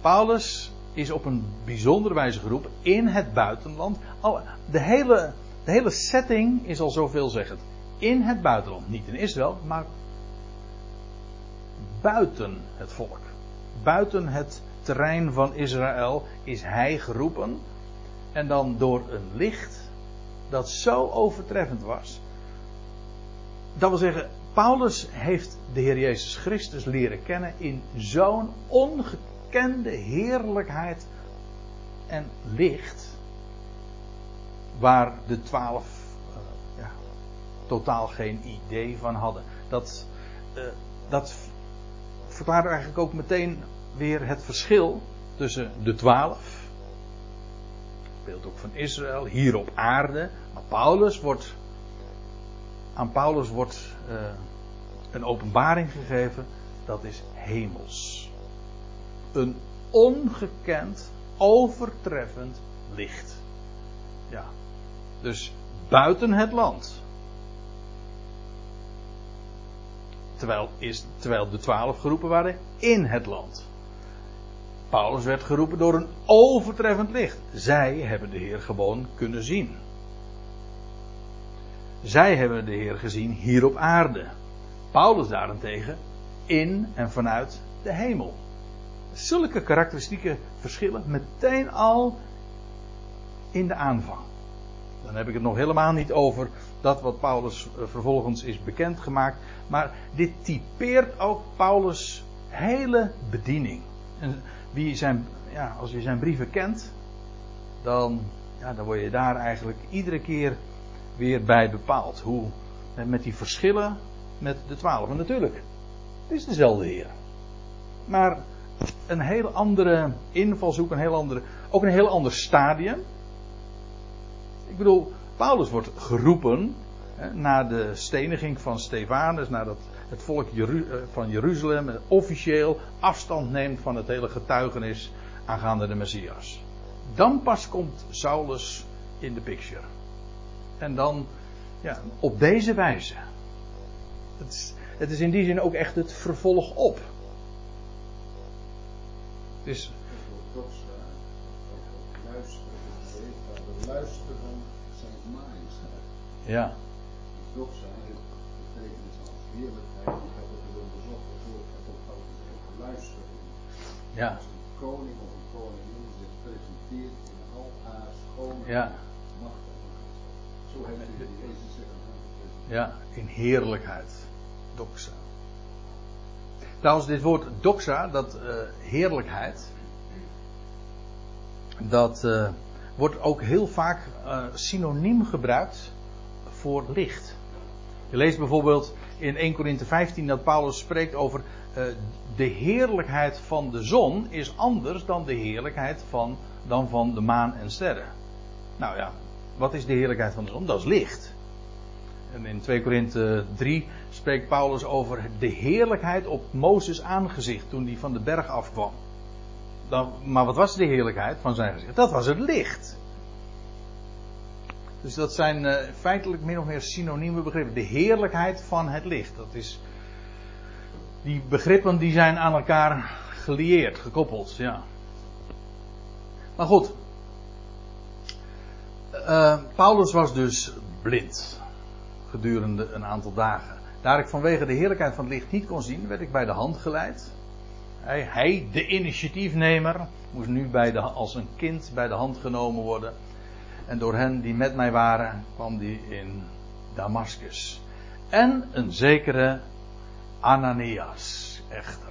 Paulus is op een bijzondere wijze geroepen in het buitenland. De hele, de hele setting is al zoveelzeggend. In het buitenland. Niet in Israël, maar buiten het volk. Buiten het terrein van Israël is hij geroepen. En dan door een licht dat zo overtreffend was. Dat wil zeggen, Paulus heeft de Heer Jezus Christus leren kennen in zo'n ongekend kende heerlijkheid en licht. Waar de twaalf uh, ja, totaal geen idee van hadden. Dat, uh, dat verklaart eigenlijk ook meteen weer het verschil tussen de twaalf. Beeld ook van Israël, hier op aarde. Maar Paulus wordt. Aan Paulus wordt uh, een openbaring gegeven. Dat is hemels een ongekend, overtreffend licht. Ja. Dus buiten het land. Terwijl, is, terwijl de twaalf geroepen waren in het land. Paulus werd geroepen door een overtreffend licht. Zij hebben de Heer gewoon kunnen zien. Zij hebben de Heer gezien hier op aarde. Paulus daarentegen in en vanuit de hemel zulke karakteristieke verschillen meteen al in de aanvang. Dan heb ik het nog helemaal niet over dat wat Paulus eh, vervolgens is bekendgemaakt. Maar dit typeert ook Paulus' hele bediening. En wie zijn, ja, als je zijn brieven kent, dan, ja, dan word je daar eigenlijk iedere keer weer bij bepaald. Hoe, met die verschillen met de twaalf. Natuurlijk, het is dezelfde Heer. Maar een heel andere invalshoek, een heel andere, ook een heel ander stadium. Ik bedoel, Paulus wordt geroepen hè, na de steniging van Stefanus, nadat het volk van Jeruzalem officieel afstand neemt van het hele getuigenis aangaande de Messias. Dan pas komt Saulus in de picture. En dan, ja, op deze wijze. Het is, het is in die zin ook echt het vervolg op. Het is. Luisteren zijn majesteit. Ja. Doxa heeft betekenis als heerlijkheid. Ik heb het onderzocht. Ik heb ook luisteren. Ja. Als een koning of een koningin zich presenteert in al haar Ja. macht en majesteit. Zo heeft de Jezus zich aan. Ja, in heerlijkheid. Doxa. Trouwens, dit woord doxa, dat eh, heerlijkheid, dat eh, wordt ook heel vaak eh, synoniem gebruikt voor licht. Je leest bijvoorbeeld in 1 Korinthe 15 dat Paulus spreekt over de heerlijkheid van de zon is anders dan de heerlijkheid van, dan van de maan en sterren. Nou ja, wat is de heerlijkheid van de zon? Dat is licht. En in 2 Korinthe 3 spreekt Paulus over de heerlijkheid op Mozes aangezicht toen hij van de berg afkwam. Dan, maar wat was de heerlijkheid van zijn gezicht? Dat was het licht. Dus dat zijn eh, feitelijk min of meer synonieme begrippen. De heerlijkheid van het licht. Dat is, die begrippen die zijn aan elkaar gelieerd, gekoppeld. Ja. Maar goed. Eh, Paulus was dus blind. Gedurende een aantal dagen. Daar ik vanwege de heerlijkheid van het licht niet kon zien, werd ik bij de hand geleid. Hij, hij de initiatiefnemer, moest nu bij de, als een kind bij de hand genomen worden. En door hen die met mij waren, kwam die in Damascus. En een zekere Ananias, echter.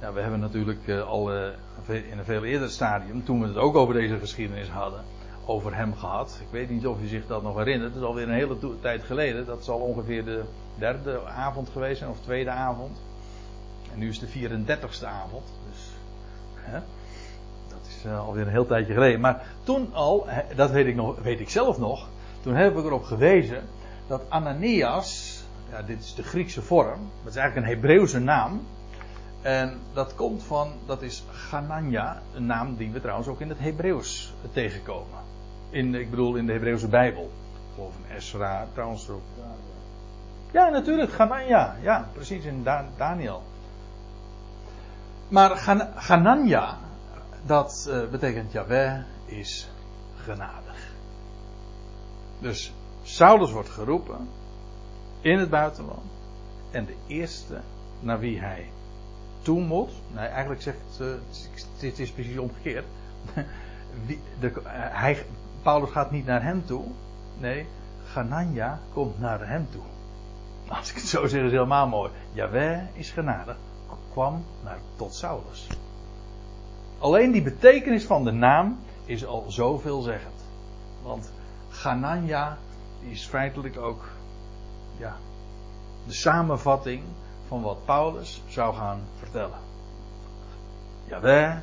Nou, we hebben natuurlijk uh, al uh, in een veel eerder stadium, toen we het ook over deze geschiedenis hadden, over hem gehad. Ik weet niet of u zich dat nog herinnert. Het is alweer een hele tijd geleden. Dat zal ongeveer de derde avond geweest zijn, of tweede avond. En nu is de 34ste avond. Dus, hè? Dat is uh, alweer een heel tijdje geleden. Maar toen al, dat weet ik, nog, weet ik zelf nog. Toen heb ik erop gewezen dat Ananias. Ja, dit is de Griekse vorm. Dat is eigenlijk een Hebreeuwse naam. En dat komt van, dat is Ganania, een naam die we trouwens ook in het Hebreeuws tegenkomen. In, ik bedoel in de Hebreeuwse Bijbel. Of in Esra, trouwens ook. Ja, natuurlijk, Ganania. Ja, precies, in da Daniel. Maar Gan Ganania, dat uh, betekent Yahweh is genadig. Dus Saulus wordt geroepen in het buitenland. En de eerste naar wie hij toe moet. Nee, eigenlijk zegt uh, het is precies omgekeerd. Wie, de, uh, hij, Paulus gaat niet naar hem toe. Nee, Ganania komt naar hem toe. Als ik het zo zeg, is het helemaal mooi. Jaweh is genadig. Kwam naar, tot Saulus. Alleen die betekenis van de naam is al zoveelzeggend. Want Ganania is feitelijk ook ja, de samenvatting van wat Paulus zou gaan vertellen. Jaweh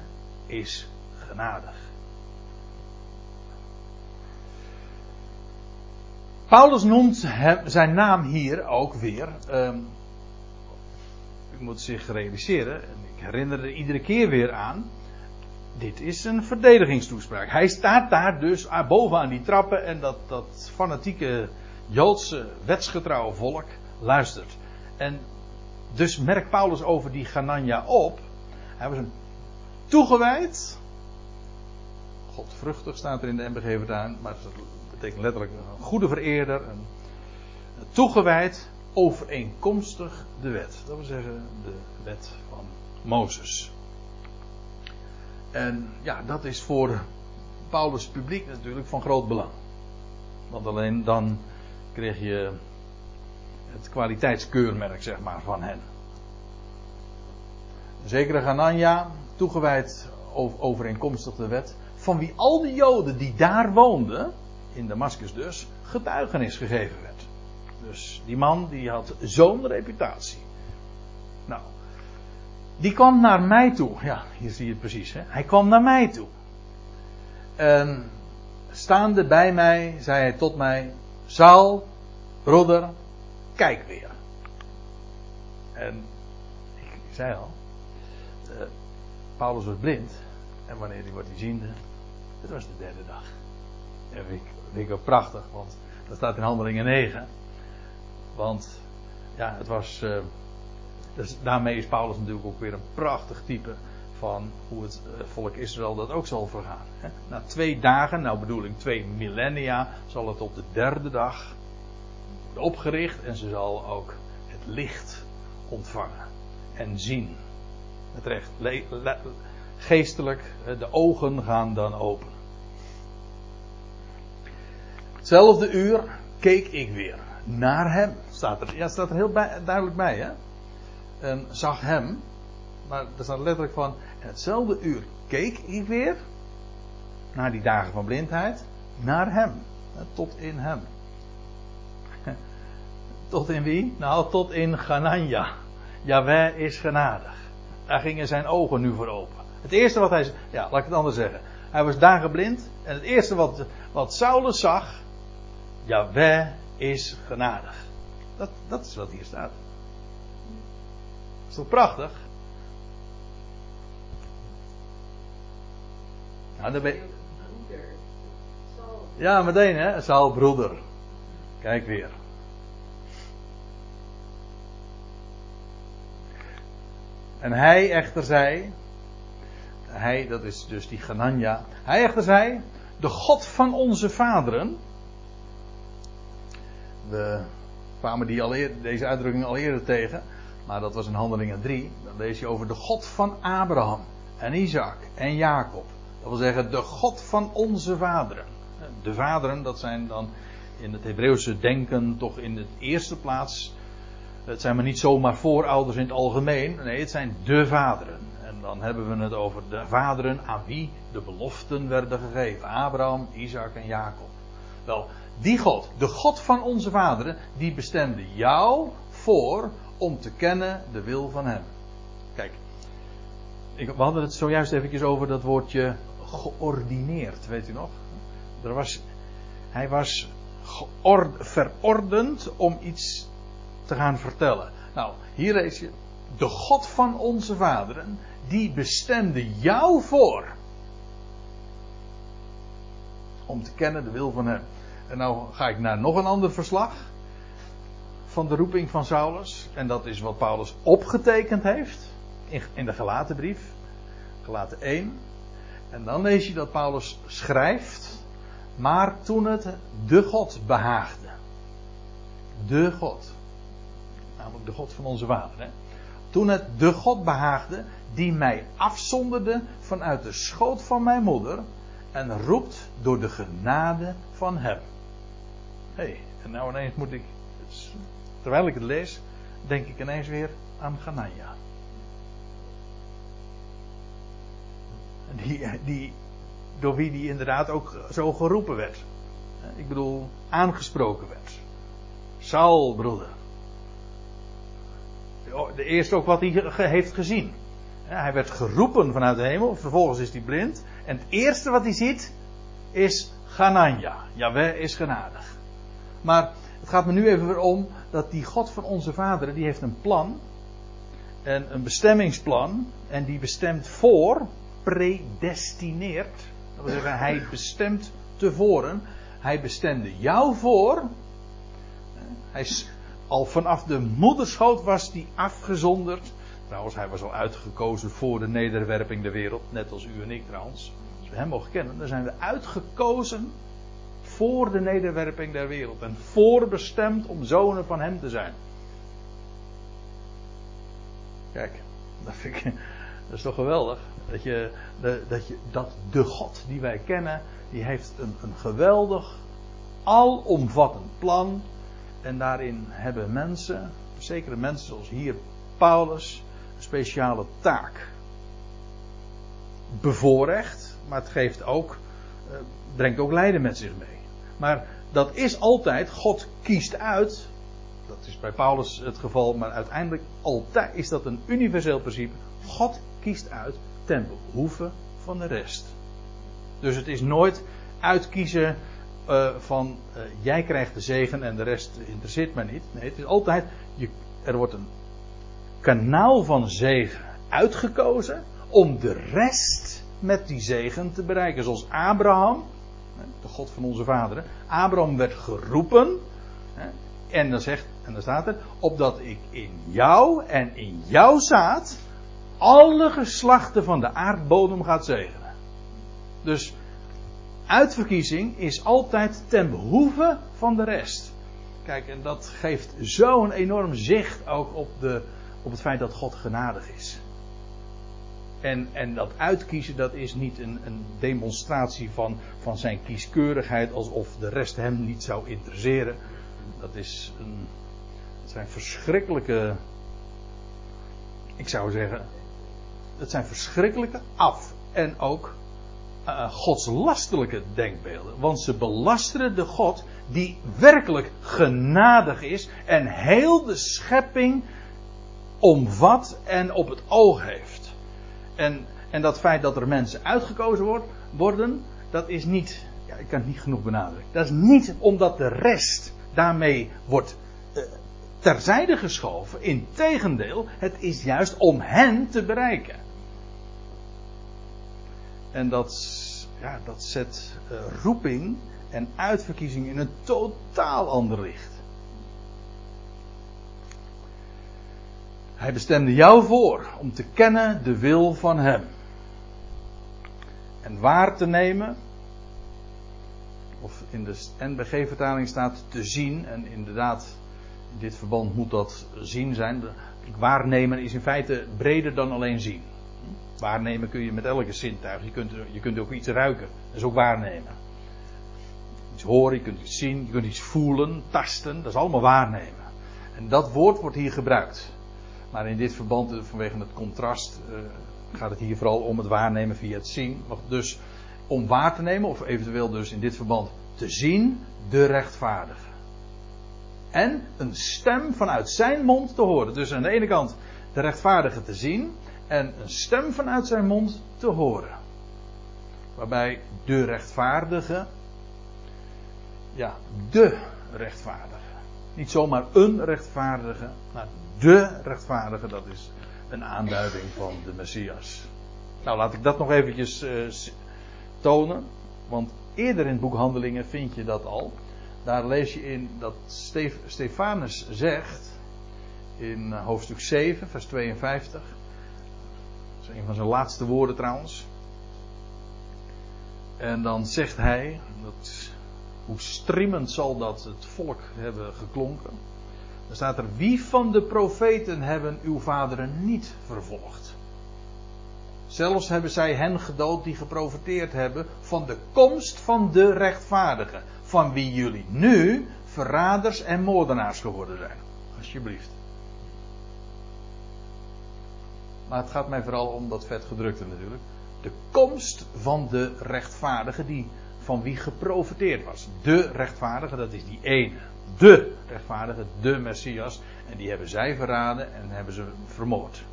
is genadig. Paulus noemt zijn naam hier ook weer. U moet zich realiseren, en ik herinner er iedere keer weer aan. Dit is een verdedigingstoespraak. Hij staat daar dus boven aan die trappen en dat, dat fanatieke Joodse wetsgetrouwe volk luistert. En dus merkt Paulus over die Ganania op. Hij was een toegewijd. Godvruchtig staat er in de MBG vertaan, maar betekent letterlijk een goede vereerder. Een, toegewijd overeenkomstig de wet. Dat wil zeggen de wet van Mozes. En ja, dat is voor Paulus publiek natuurlijk van groot belang. Want alleen dan kreeg je het kwaliteitskeurmerk zeg maar, van hen. Zekere Ganania, toegewijd overeenkomstig de wet, van wie al die Joden die daar woonden, in Damascus dus, getuigenis gegeven werd. Dus die man die had zo'n reputatie. Nou, die kwam naar mij toe. Ja, hier zie je het precies. Hè? Hij kwam naar mij toe. En staande bij mij zei hij tot mij: Saul, broeder, kijk weer. En ik, zei al, uh, Paulus was blind. En wanneer hij wordt hij ziende? Het was de derde dag. En ik, vind ik ook prachtig, want dat staat in Handelingen 9. Want ja, het was. Uh, dus daarmee is Paulus natuurlijk ook weer een prachtig type van hoe het uh, volk Israël dat ook zal vergaan. Na twee dagen, nou bedoel ik twee millennia, zal het op de derde dag opgericht en ze zal ook het licht ontvangen en zien. Het recht, geestelijk, de ogen gaan dan open. Hetzelfde uur keek ik weer naar hem. Staat er, ja, staat er heel duidelijk bij, hè? En zag hem. Maar er staat letterlijk van. Hetzelfde uur keek ik weer. Naar die dagen van blindheid. Naar hem. Tot in hem. Tot in wie? Nou, tot in Ganania. Jaweh is genadig. Daar gingen zijn ogen nu voor open. Het eerste wat hij. Ja, laat ik het anders zeggen. Hij was dagen blind. En het eerste wat, wat Saulus zag. Jaweh is genadig. Dat, dat is wat hier staat. Is toch prachtig? Nou, Ja, meteen hè, Saul broeder. Kijk weer. En hij echter zei, hij, dat is dus die Ganania, hij echter zei, de God van onze vaderen, we kwamen die al eerder, deze uitdrukking al eerder tegen. Maar dat was in Handelingen 3. Dan lees je over de God van Abraham en Isaac en Jacob. Dat wil zeggen de God van onze vaderen. De vaderen, dat zijn dan in het Hebreeuwse denken toch in de eerste plaats. Het zijn maar niet zomaar voorouders in het algemeen. Nee, het zijn de vaderen. En dan hebben we het over de vaderen aan wie de beloften werden gegeven. Abraham, Isaac en Jacob. Wel, die God, de God van onze vaderen, die bestemde jou voor om te kennen de wil van Hem. Kijk, ik, we hadden het zojuist eventjes over dat woordje geordineerd, weet u nog? Er was, hij was verordend om iets te gaan vertellen. Nou, hier lees je, de God van onze vaderen, die bestemde jou voor om te kennen de wil van Hem. En nou ga ik naar nog een ander verslag van de roeping van Saulus. En dat is wat Paulus opgetekend heeft in de Galatenbrief. Galaten 1. En dan lees je dat Paulus schrijft. Maar toen het de God behaagde. De God. Namelijk de God van onze vader. Hè? Toen het de God behaagde die mij afzonderde vanuit de schoot van mijn moeder. En roept door de genade van hem hey, en nou ineens moet ik, terwijl ik het lees, denk ik ineens weer aan Ganania. Die, die, door wie die inderdaad ook zo geroepen werd. Ik bedoel, aangesproken werd. Saul, broeder. De eerste ook wat hij heeft gezien. Hij werd geroepen vanuit de hemel, vervolgens is hij blind. En het eerste wat hij ziet is Ganania. Jawel is genadig. Maar het gaat me nu even weer om dat die God van onze vaderen, die heeft een plan. En een bestemmingsplan. En die bestemt voor, predestineert. Dat wil zeggen, hij bestemt tevoren. Hij bestemde jou voor. Hij is, al vanaf de moederschoot was die afgezonderd. Trouwens, hij was al uitgekozen voor de nederwerping der wereld. Net als u en ik trouwens. Als we hem mogen kennen, dan zijn we uitgekozen voor de nederwerping der wereld en voorbestemd om zonen van Hem te zijn. Kijk, dat, vind ik, dat is toch geweldig. Dat, je, dat, de God die wij kennen, die heeft een, een geweldig, alomvattend plan. En daarin hebben mensen, zekere mensen zoals hier Paulus, een speciale taak. Bevoorrecht, maar het geeft ook, eh, brengt ook lijden met zich mee. Maar dat is altijd, God kiest uit. Dat is bij Paulus het geval, maar uiteindelijk altijd is dat een universeel principe. God kiest uit ten behoeve van de rest. Dus het is nooit uitkiezen eh, van eh, jij krijgt de zegen en de rest interesseert mij niet. Nee, het is altijd, je, er wordt een kanaal van zegen uitgekozen om de rest met die zegen te bereiken. Zoals Abraham, de God van onze vaderen. Abraham werd geroepen. En dan zegt, en dan staat er, opdat ik in jou en in jouw zaad alle geslachten van de aardbodem gaat zegenen. Dus uitverkiezing is altijd ten behoeve van de rest. Kijk, en dat geeft zo'n enorm zicht ook op, de, op het feit dat God genadig is. En, en dat uitkiezen, dat is niet een, een demonstratie van, van zijn kieskeurigheid alsof de rest hem niet zou interesseren. Dat is een, het zijn verschrikkelijke, ik zou zeggen, het zijn verschrikkelijke af en ook uh, godslastelijke denkbeelden. Want ze belasteren de God die werkelijk genadig is en heel de schepping omvat en op het oog heeft. En, en dat feit dat er mensen uitgekozen worden, dat is niet, ja, ik kan het niet genoeg benadrukken. Dat is niet omdat de rest daarmee wordt uh, terzijde geschoven. Integendeel, het is juist om hen te bereiken. En dat, ja, dat zet uh, roeping en uitverkiezing in een totaal ander licht. Hij bestemde jou voor om te kennen de wil van Hem. En waar te nemen, of in de NBG-vertaling staat te zien, en inderdaad, in dit verband moet dat zien zijn. Waarnemen is in feite breder dan alleen zien. Waarnemen kun je met elke zintuig. Je kunt, je kunt ook iets ruiken. Dat is ook waarnemen. Iets horen, je kunt iets zien, je kunt iets voelen, tasten. Dat is allemaal waarnemen. En dat woord wordt hier gebruikt. Maar in dit verband, eh, vanwege het contrast, uh, gaat het hier vooral om het waarnemen via het zien. Dus om waar te nemen, of eventueel dus in dit verband te zien, de rechtvaardige. En een stem vanuit zijn mond te horen. Dus aan de ene kant de rechtvaardige te zien en een stem vanuit zijn mond te horen. Waarbij de rechtvaardige, ja, de rechtvaardige. Niet zomaar een rechtvaardige, maar de rechtvaardige, dat is een aanduiding van de Messias. Nou, laat ik dat nog eventjes uh, tonen. Want eerder in het boek Handelingen vind je dat al. Daar lees je in dat Stef Stefanus zegt, in eh, hoofdstuk 7, vers 52. Dat is een van zijn laatste woorden trouwens. En dan zegt hij, dat, hoe strimmend zal dat het volk hebben geklonken. Dan staat er, wie van de profeten hebben uw vaderen niet vervolgd? Zelfs hebben zij hen gedood die geprofiteerd hebben van de komst van de rechtvaardigen. Van wie jullie nu verraders en moordenaars geworden zijn. Alsjeblieft. Maar het gaat mij vooral om dat vetgedrukte natuurlijk. De komst van de rechtvaardige die van wie geprofiteerd was. De rechtvaardige, dat is die ene. De rechtvaardige, de Messias. En die hebben zij verraden en hebben ze vermoord.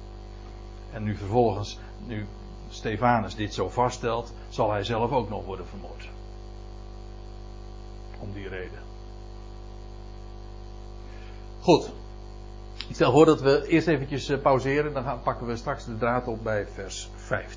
En nu vervolgens, nu Stefanus dit zo vaststelt, zal hij zelf ook nog worden vermoord. Om die reden. Goed. Ik stel voor dat we eerst eventjes pauzeren. Dan pakken we straks de draad op bij vers 5.